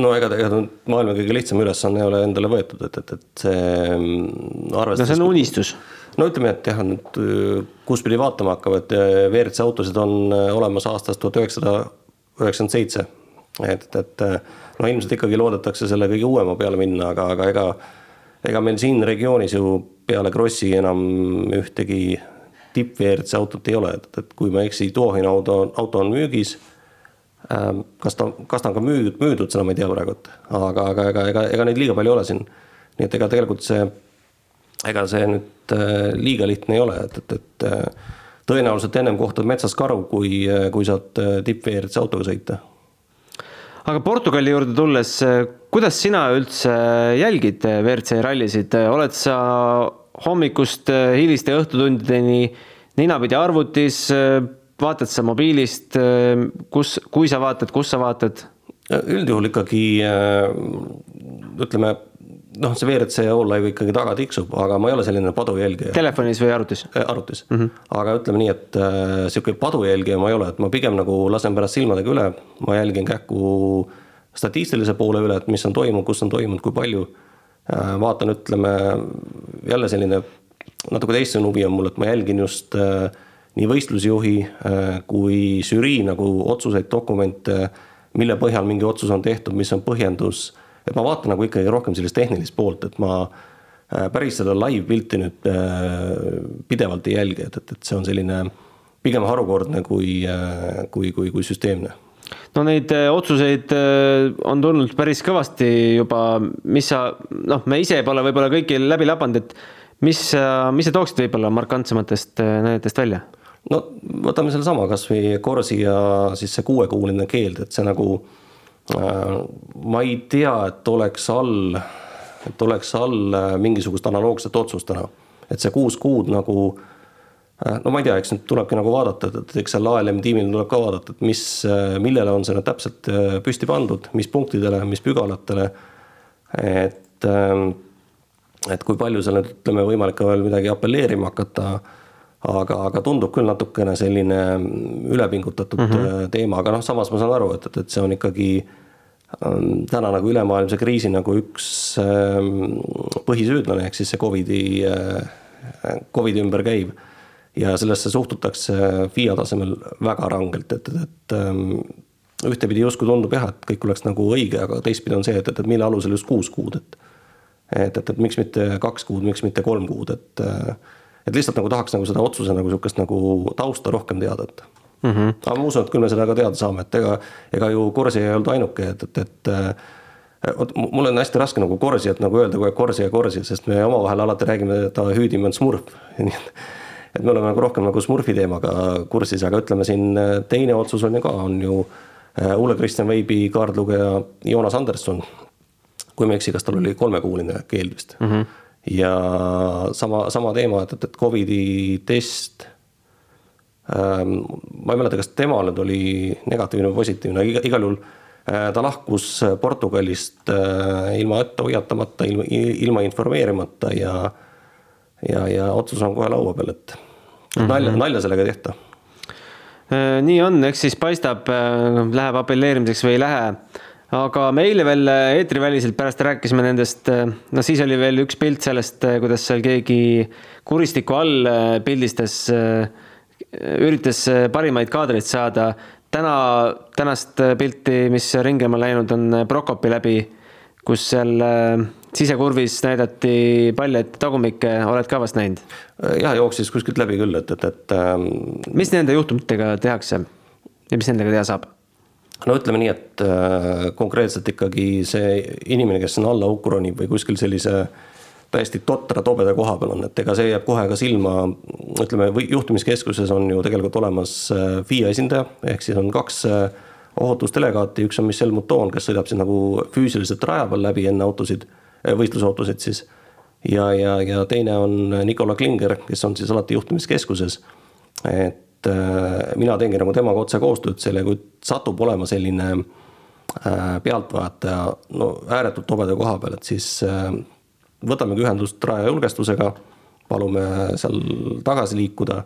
no ega tegelikult maailma kõige lihtsam ülesanne ei ole endale võetud, et, et, et see arvestus. no see on unistus no ütleme, et jah, nüüd kus pidi vaatama hakkama, et äh, WRC autosid on äh, olemas aastast tuhat üheksasada üheksakümmend seitse. et, et äh, no ilmselt ikkagi loodetakse selle kõige uuema peale minna, aga, aga ega, ega meil siin regioonis ju peale Krossi enam ühtegi tipp WRC autot ei ole, et, et kui ma ei eksi, Tuohina auto, auto on müügis ähm, kas ta, kas ta on ka müüdud, müüdud, seda ma ei tea praegu, aga, aga ega, ega, ega neid liiga palju ei ole siin. nii et ega tegelikult see ega see nüüd äh, liiga lihtne ei ole, et, et, et äh, tõenäoliselt ennem kohtad metsas karu, kui, äh, kui saad tipp-WRC autoga sõita. aga Portugali juurde tulles, kuidas sina üldse jälgid WRC rallisid, oled sa hommikust hiliste õhtutundideni ninapidi arvutis, vaatad sa mobiilist, kus, kui sa vaatad, kus sa vaatad? üldjuhul ikkagi ütleme noh, see WRC all-live ikkagi taga tiksub, aga ma ei ole selline padujälgija. Telefonis või arvutis? Äh, arvutis mm, -hmm. aga ütleme nii, et äh, sihuke padujälgija ma ei ole, et ma pigem nagu lasen pärast silmadega üle, ma jälgin kähku statistilise poole üle, et mis on toimunud, kus on toimunud, kui palju äh,. Vaatan, ütleme jälle selline natuke teistsugune huvi on mul, et ma jälgin just äh, nii võistlusjuhi äh, kui žürii nagu otsuseid, dokumente, mille põhjal mingi otsus on tehtud, mis on põhjendus. Et ma vaatan nagu ikkagi rohkem sellist tehnilist poolt, et ma äh, päris seda live-pilti nüüd äh, pidevalt ei jälgi, et, et, et see on selline pigem harukordne kui, äh, kui, kui, kui süsteemne no neid otsuseid on tulnud päris kõvasti juba, mis sa, noh, me ise pole võib-olla kõiki läbi labanud, et mis, mis sa tooksid võib-olla markantsematest näidetest välja? no võtame sellesama kasvõi Corsi ja siis see kuuekuuline keeld, et see nagu äh, Äh, ma ei tea, et oleks all, et oleks all äh, mingisugust analoogset otsust täna. et see kuus kuud nagu, äh, no ma ei tea, eks nüüd tulebki nagu vaadata, et, eks seal ALM tiimil tuleb ka vaadata, et mis, millele on see nüüd täpselt püsti pandud, mis punktidele, mis pügalatele. et, et kui palju seal nüüd ütleme, võimalik ka veel midagi apelleerima hakata aga, aga tundub küll natukene selline ülepingutatud mm -hmm. teema, aga noh, samas ma saan aru, et, et, et see on ikkagi ähm, täna nagu ülemaailmse kriisi nagu üks ähm, põhisüüdlane, ehk siis see Covidi, äh, Covidi ümber käiv. Ja sellesse suhtutakse FIA tasemel väga rangelt, et, et, et ähm, ühtepidi justkui tundub jah, et kõik oleks nagu õige, aga teistpidi on see, et, et, et mille alusel just kuus kuud, et et, et, et miks mitte kaks kuud, miks mitte kolm kuud, et äh, et lihtsalt nagu tahaks nagu seda otsuse nagu sihukest nagu tausta rohkem teada, et mm. -hmm. aga ma usun, et küll me seda ka teada saame, et ega, ega ju Corsi ei olnud ainuke, et, et, et vot mul on hästi raske nagu Corsi, et nagu öelda kogu aeg Corsi ja Corsi, sest me omavahel alati räägime, et hüüdime on Smurf. nii et, et me oleme nagu rohkem nagu Smurfi teemaga kursis, aga ütleme siin teine otsus on ju ka, on ju Ole Kristjan Veibi kaardlugeja Joonas Anderson. kui ma ei eksi, kas tal oli kolmekuuline keeld vist mm. -hmm ja sama, sama teema, et, et, et Covidi test ähm,. ma ei mäleta, kas temal nüüd oli negatiivne või positiivne, igal juhul äh, ta lahkus Portugalist äh, ilma ette hoiatamata, ilma, ilma informeerimata ja, ja, ja otsus on kohe laua peal, et mm -hmm. nalja, nalja sellega ei tehta. Äh, nii on, eks siis paistab, äh, läheb apelleerimiseks või ei lähe aga me eile veel äh, eetriväliselt pärast rääkisime nendest, no siis oli veel üks pilt sellest, kuidas seal keegi kuristiku all pildistas, üritas parimaid kaadreid saada. täna, tänast pilti, mis ringlema läinud on Prokopi läbi, kus seal sisekurvis näidati paljaid tagumikke, oled ka vast näinud? jah, jooksis kuskilt läbi küll, et, et, et ähm.... mis nende juhtumitega tehakse ja mis nendega teha saab? no ütleme nii, et äh, konkreetselt ikkagi see inimene, kes sinna alla hukku ronib või kuskil sellise täiesti totra tobeda koha peal on, et ega see jääb kohe ka silma, ütleme, juhtimiskeskuses on ju tegelikult olemas äh, FIA esindaja, ehk siis on kaks äh, ohutusdelegaati, üks on Michel Mouton, kes sõidab siis nagu füüsiliselt raja peal läbi enne autosid, äh, võistlusautosid siis. ja, ja, ja teine on Nicola Klinger, kes on siis alati juhtimiskeskuses. et mina teengi nagu temaga otse koostööd selle, kui satub olema selline pealtvaataja no ääretult tobeda koha peal, et siis võtamegi ühendust raja julgestusega, palume seal tagasi liikuda.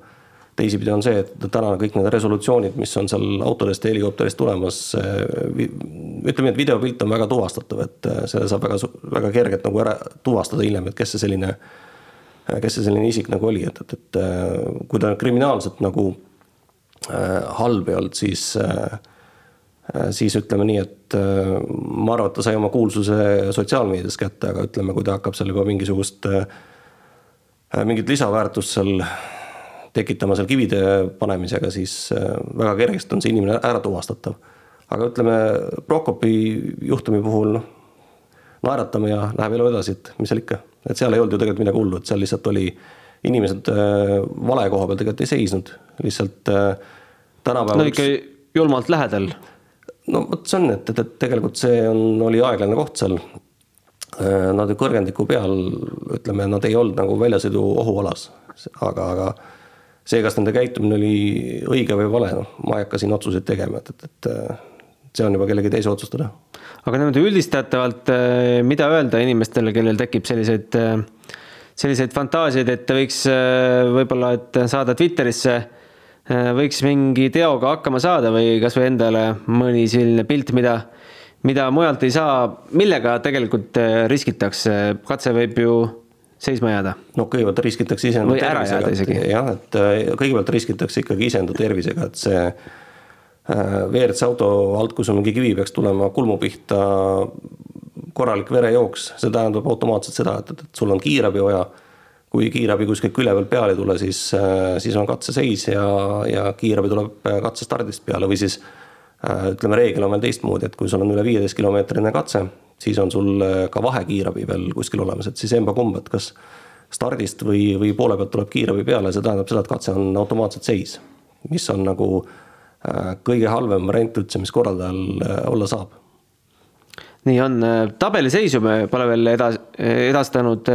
Teisipidi on see, et täna kõik need resolutsioonid, mis on seal autodest ja helikopterist tulemas, ütleme, et videopilt on väga tuvastatav, et selle saab väga, väga kergelt nagu ära tuvastada hiljem, et kes see selline, kes see selline isik nagu oli, et, et, et kui ta kriminaalselt nagu halb ei olnud, siis siis ütleme nii, et ma arvan, et ta sai oma kuulsuse sotsiaalmeedias kätte, aga ütleme, kui ta hakkab seal juba mingisugust, mingit lisaväärtust seal tekitama seal kivide panemisega, siis väga kergesti on see inimene ära tuvastatav. aga ütleme, Prokopi juhtumi puhul noh, naeratame ja läheb elu edasi, et mis seal ikka, et seal ei olnud ju tegelikult midagi hullu, et seal lihtsalt oli, inimesed vale koha peal tegelikult ei seisnud, lihtsalt tänapäeval. no ikka julmalt lähedal no vot see on, et, et, tegelikult see on, oli aeglane koht seal. Äh, nad kõrgendiku peal, ütleme, nad ei olnud nagu väljasõidu ohualas, aga, aga see, kas nende käitumine oli õige või vale, noh, ma ei hakka siin otsuseid tegema, et, et, et see on juba kellegi teise otsustada. aga niimoodi üldistatavalt, äh, mida öelda inimestele, kellel tekib selliseid, selliseid fantaasiaid, et võiks võib-olla, et saada Twitterisse võiks mingi teoga hakkama saada või kasvõi endale mõni selline pilt, mida, mida mujalt ei saa, millega tegelikult riskitakse, katse võib ju seisma jääda. no kõigepealt riskitakse iseenda tervisega. jah, et äh, kõigepealt riskitakse ikkagi iseenda tervisega, et see WRC auto alt, kui sul mingi kivi peaks tulema kulmu pihta, korralik verejooks, see tähendab automaatselt seda, et, et sul on kiirabi vaja kui kiirabi kuskilt külje pealt peale ei tule, siis, äh, siis on katseseis ja, ja kiirabi tuleb äh, katsestardist peale või siis äh, ütleme, reegel on veel teistmoodi, et kui sul on üle viieteist kilomeetrine katse, siis on sul ka vahekiirabi veel kuskil olemas, et siis emba-kumb, et kas stardist või, või poole pealt tuleb kiirabi peale, see tähendab seda, et katse on automaatselt seis, mis on nagu kõige halvem variant üldse, mis korraldajal olla saab nii on, tabeliseisu me pole veel edas-, edastanud,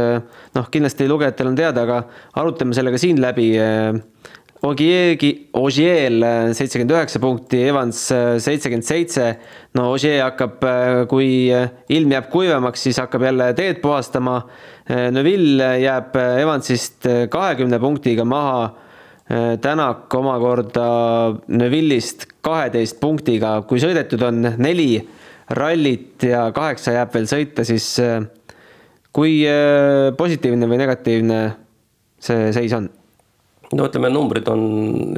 noh, kindlasti lugejatel on teada, aga arutame selle ka siin läbi. Ogiegi, Ogiel seitsekümmend üheksa punkti, Evans seitsekümmend seitse. no Ogier hakkab, kui ilm jääb kuivemaks, siis hakkab jälle teed puhastama. Neville jääb Evansist kahekümne punktiga maha. Tänak omakorda Neville'ist kaheteist punktiga, kui sõidetud on neli rallit ja kaheksa jääb veel sõita, siis äh, kui äh, positiivne või negatiivne see seis on? No ütleme, numbrid on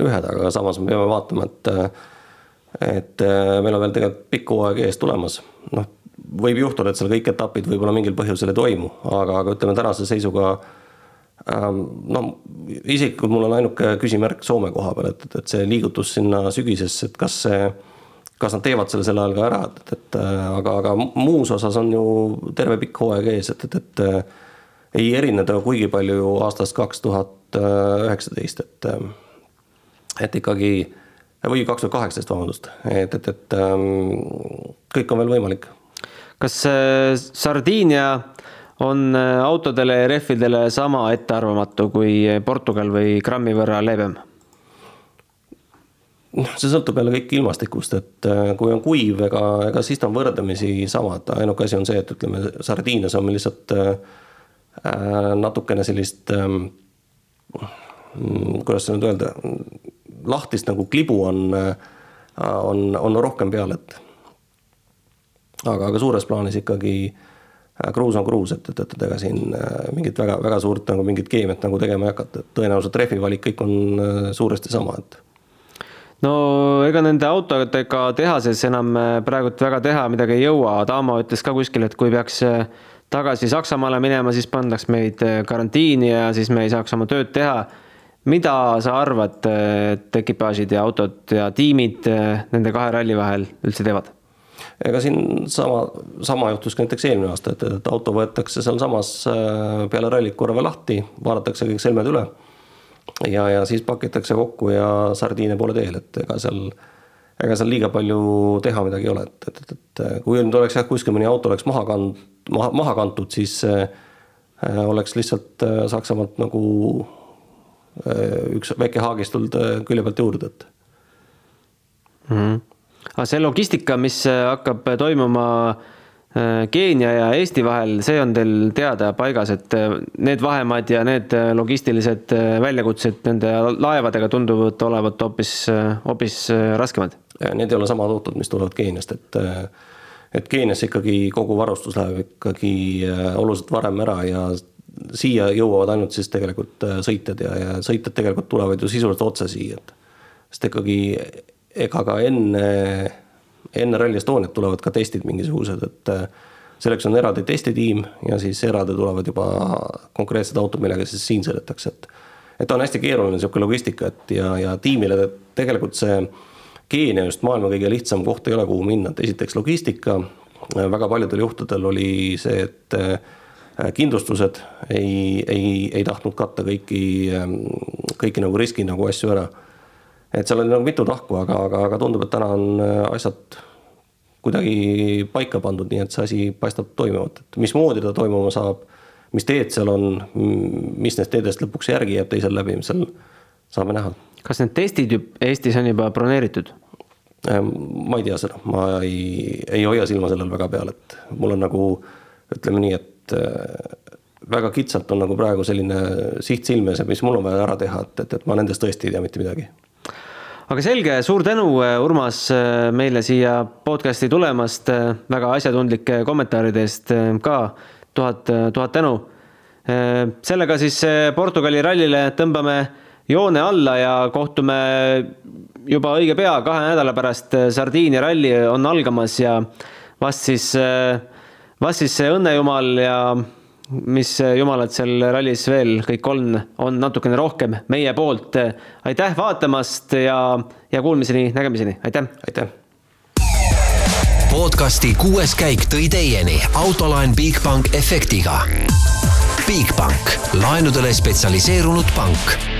ühed, aga samas me peame vaatama, et et äh, meil on veel tegelikult pikk hooaeg ees tulemas, noh, võib juhtuda, et seal kõik etapid võib-olla mingil põhjusel ei toimu, aga, aga ütleme tänase seisuga ähm, no isiklikult mul on ainuke küsimärk Soome koha peal, et, et see liigutus sinna sügisesse, et kas see kas nad teevad selle sel ajal ka ära, et, et aga, aga muus osas on ju terve pikk hooaeg ees, et, et, et ei erine ta kuigi palju ju aastast kaks tuhat üheksateist, et, et ikkagi või kaks tuhat kaheksateist, vabandust, et, et, et kõik on veel võimalik. kas äh, Sardiinia on äh, autodele ja rehvidele sama ettearvamatu kui Portugal või grammi võrra leebem? noh, see sõltub jälle kõik ilmastikust, et äh, kui on kuiv, ega, ega siis ta on võrdlemisi sama, et ainuke asi on see, et ütleme, sardiines on meil lihtsalt äh natukene sellist äh,, kuidas seda nüüd öelda, lahtist nagu klibu on äh,, on, on rohkem peal, et aga, aga suures plaanis ikkagi äh, kruus on kruus, et, et, et, ega siin mingit väga, väga suurt nagu mingit keemiat nagu tegema ei hakata, et tõenäoliselt rehvi valik kõik on suuresti sama, et no ega nende autodega tehases enam äh, praegult väga teha midagi ei jõua, Adamo ütles ka kuskil, et kui peaks äh, tagasi Saksamaale minema, siis pandaks meid äh, karantiini ja siis me ei saaks oma tööd teha. mida sa arvad, et ekipaažid ja autod ja tiimid nende kahe ralli vahel üldse teevad? ega siin sama, sama juhtus ka näiteks eelmine aasta, et, et auto võetakse sealsamas äh, peale rallit korra veel lahti, vaadatakse kõik selmed üle. ja, ja siis pakitakse kokku ja sardiine pole teel, et ega seal, ega seal liiga palju teha midagi ei ole, et, et, et, et kui nüüd oleks jah, kuskil mõni auto oleks maha kand-, maha, maha kantud, siis äh, oleks lihtsalt äh, Saksamaalt nagu äh, üks väike haagis tulnud äh, külje pealt juurde, et mm. -hmm aga see logistika, mis äh, hakkab toimuma äh, Keenia ja Eesti vahel, see on teil teada paigas, et need vahemaad ja need logistilised väljakutsed nende laevadega tunduvad olevat hoopis, hoopis raskemad? Need ei ole samad autod, mis tulevad Keeniast, et et Keeniasse ikkagi kogu varustus läheb ikkagi oluliselt varem ära ja siia jõuavad ainult siis tegelikult sõitjad ja, ja sõitjad tegelikult tulevad ju sisuliselt otse siia, et sest ikkagi ega ka enne, enne Rally Estoniat tulevad ka testid mingisugused, et äh, selleks on eraldi testitiim ja siis eraldi tulevad juba konkreetsed autod, millega siis siin sõidetakse, et et on hästi keeruline niisugune logistika, et ja, ja tiimile tegelikult see Keenia just maailma kõige lihtsam koht ei ole, kuhu minna, et esiteks logistika, väga paljudel juhtudel oli see, et äh, kindlustused ei, ei, ei tahtnud katta kõiki, ähm, kõiki nagu riski nagu asju ära. Et seal oli nagu mitu tahku, aga, aga, aga tundub, et täna on äh, asjad kuidagi paika pandud, nii et see asi paistab toimivat, et mismoodi ta toimuma saab, mis teed seal on, mis nendest teedest lõpuks järgi jääb teisel läbi, seal saame näha. Kas need testid Eestis on juba broneeritud? Ähm, ma ei tea seda, ma ei, ei hoia silma sellel väga peal, et mul on nagu ütleme nii, et äh, väga kitsalt on nagu praegu selline siht silmes ja mis mul on vaja ära teha, et, et, et ma nendest tõesti ei tea mitte midagi aga selge, suur tänu, äh, Urmas, äh, meile siia podcast'i tulemast, väga asjatundlike kommentaaride eest ka, tuhat, tuhat tänu. sellega siis Portugali rallile tõmbame joone alla ja kohtume juba õige pea, kahe nädala pärast Sardiinia ralli on algamas ja vast siis, vast siis see õnnejumal ja mis jumalad seal rallis veel kõik on, on natukene rohkem meie poolt. aitäh vaatamast ja, ja kuulmiseni, nägemiseni, aitäh. aitäh. podcasti kuues käik tõi teieni autolaen Bigbank efektiga. Bigbank, laenudele spetsialiseerunud pank